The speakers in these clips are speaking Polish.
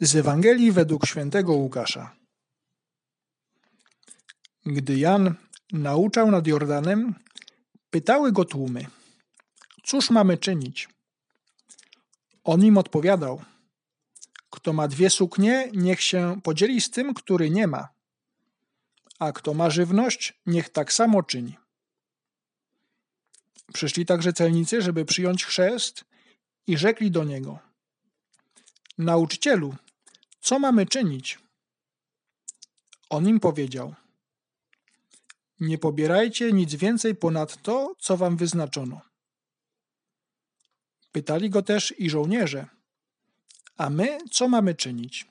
Z Ewangelii według świętego Łukasza. Gdy Jan nauczał nad Jordanem, pytały go tłumy: Cóż mamy czynić? On im odpowiadał: Kto ma dwie suknie, niech się podzieli z tym, który nie ma, a kto ma żywność, niech tak samo czyni. Przyszli także celnicy, żeby przyjąć chrzest i rzekli do niego: Nauczycielu, co mamy czynić? On im powiedział: Nie pobierajcie nic więcej ponad to, co wam wyznaczono. Pytali go też i żołnierze: A my co mamy czynić?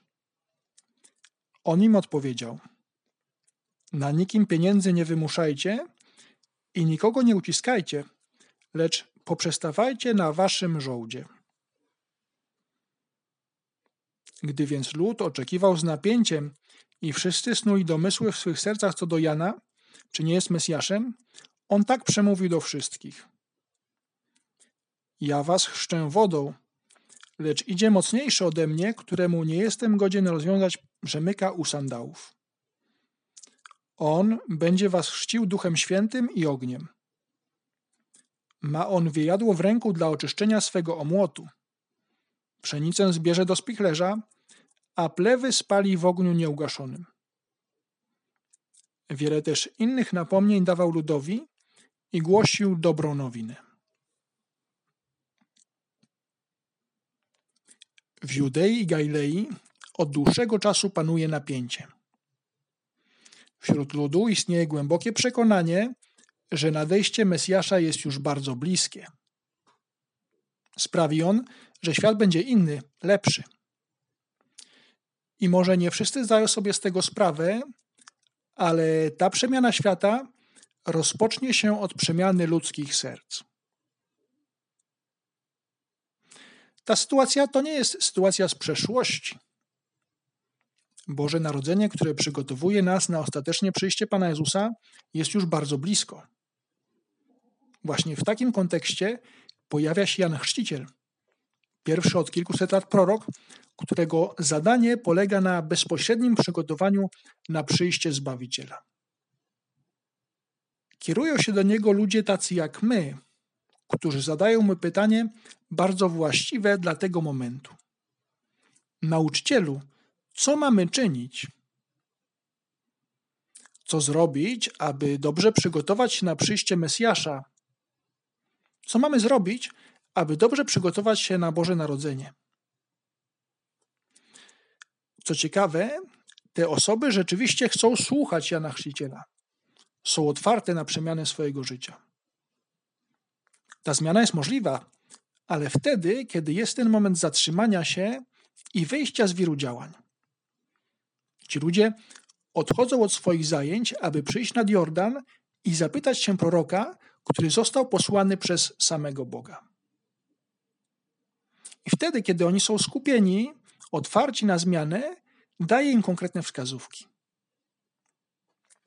On im odpowiedział: Na nikim pieniędzy nie wymuszajcie i nikogo nie uciskajcie, lecz poprzestawajcie na waszym żołdzie. Gdy więc lud oczekiwał z napięciem i wszyscy snuli domysły w swych sercach co do Jana, czy nie jest Mesjaszem, on tak przemówił do wszystkich. Ja was chrzczę wodą, lecz idzie mocniejszy ode mnie, któremu nie jestem godzien rozwiązać rzemyka u sandałów. On będzie was chrzcił duchem świętym i ogniem. Ma on wiejadło w ręku dla oczyszczenia swego omłotu. Pszenicę zbierze do spichlerza, a plewy spali w ogniu nieugaszonym. Wiele też innych napomnień dawał ludowi i głosił dobrą nowinę. W Judei i Galilei od dłuższego czasu panuje napięcie. Wśród ludu istnieje głębokie przekonanie, że nadejście Mesjasza jest już bardzo bliskie. Sprawi on, że świat będzie inny, lepszy. I może nie wszyscy zdają sobie z tego sprawę, ale ta przemiana świata rozpocznie się od przemiany ludzkich serc. Ta sytuacja to nie jest sytuacja z przeszłości. Boże Narodzenie, które przygotowuje nas na ostateczne przyjście Pana Jezusa, jest już bardzo blisko. Właśnie w takim kontekście pojawia się Jan Chrzciciel, pierwszy od kilkuset lat prorok, którego zadanie polega na bezpośrednim przygotowaniu na przyjście Zbawiciela. Kierują się do niego ludzie tacy jak my, którzy zadają mu pytanie bardzo właściwe dla tego momentu. Nauczycielu, co mamy czynić? Co zrobić, aby dobrze przygotować się na przyjście Mesjasza, co mamy zrobić, aby dobrze przygotować się na Boże Narodzenie? Co ciekawe, te osoby rzeczywiście chcą słuchać Jana Chrzciciela. Są otwarte na przemianę swojego życia. Ta zmiana jest możliwa, ale wtedy, kiedy jest ten moment zatrzymania się i wyjścia z wiru działań. Ci ludzie odchodzą od swoich zajęć, aby przyjść nad Jordan i zapytać się proroka, który został posłany przez samego Boga. I wtedy, kiedy oni są skupieni, otwarci na zmianę, daje im konkretne wskazówki.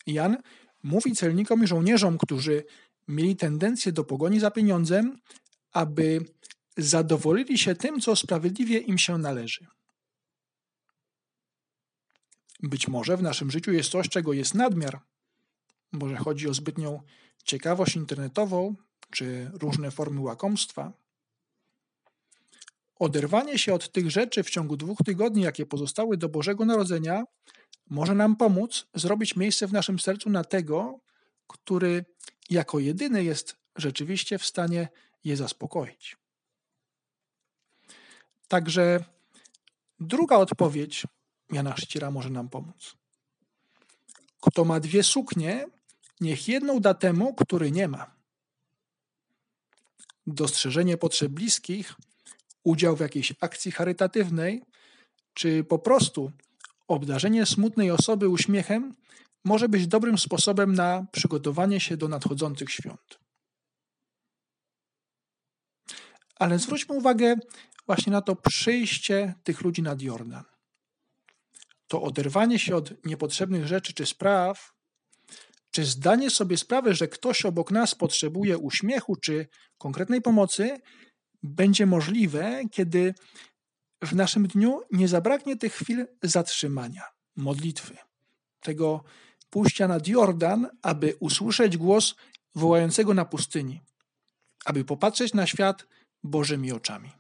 Jan mówi celnikom i żołnierzom, którzy mieli tendencję do pogoni za pieniądzem, aby zadowolili się tym, co sprawiedliwie im się należy. Być może w naszym życiu jest coś, czego jest nadmiar. Może chodzi o zbytnią ciekawość internetową czy różne formy łakomstwa. Oderwanie się od tych rzeczy w ciągu dwóch tygodni, jakie pozostały do Bożego Narodzenia, może nam pomóc zrobić miejsce w naszym sercu na tego, który jako jedyny jest rzeczywiście w stanie je zaspokoić. Także druga odpowiedź Jana Chrzciciela może nam pomóc. Kto ma dwie suknie, niech jedną da temu, który nie ma. Dostrzeżenie potrzeb bliskich, udział w jakiejś akcji charytatywnej, czy po prostu obdarzenie smutnej osoby uśmiechem może być dobrym sposobem na przygotowanie się do nadchodzących świąt. Ale zwróćmy uwagę właśnie na to przyjście tych ludzi nad Jordan. To oderwanie się od niepotrzebnych rzeczy czy spraw, czy zdanie sobie sprawy, że ktoś obok nas potrzebuje uśmiechu czy konkretnej pomocy, będzie możliwe, kiedy w naszym dniu nie zabraknie tych chwil zatrzymania, modlitwy, tego pójścia nad Jordan, aby usłyszeć głos wołającego na pustyni, aby popatrzeć na świat Bożymi oczami.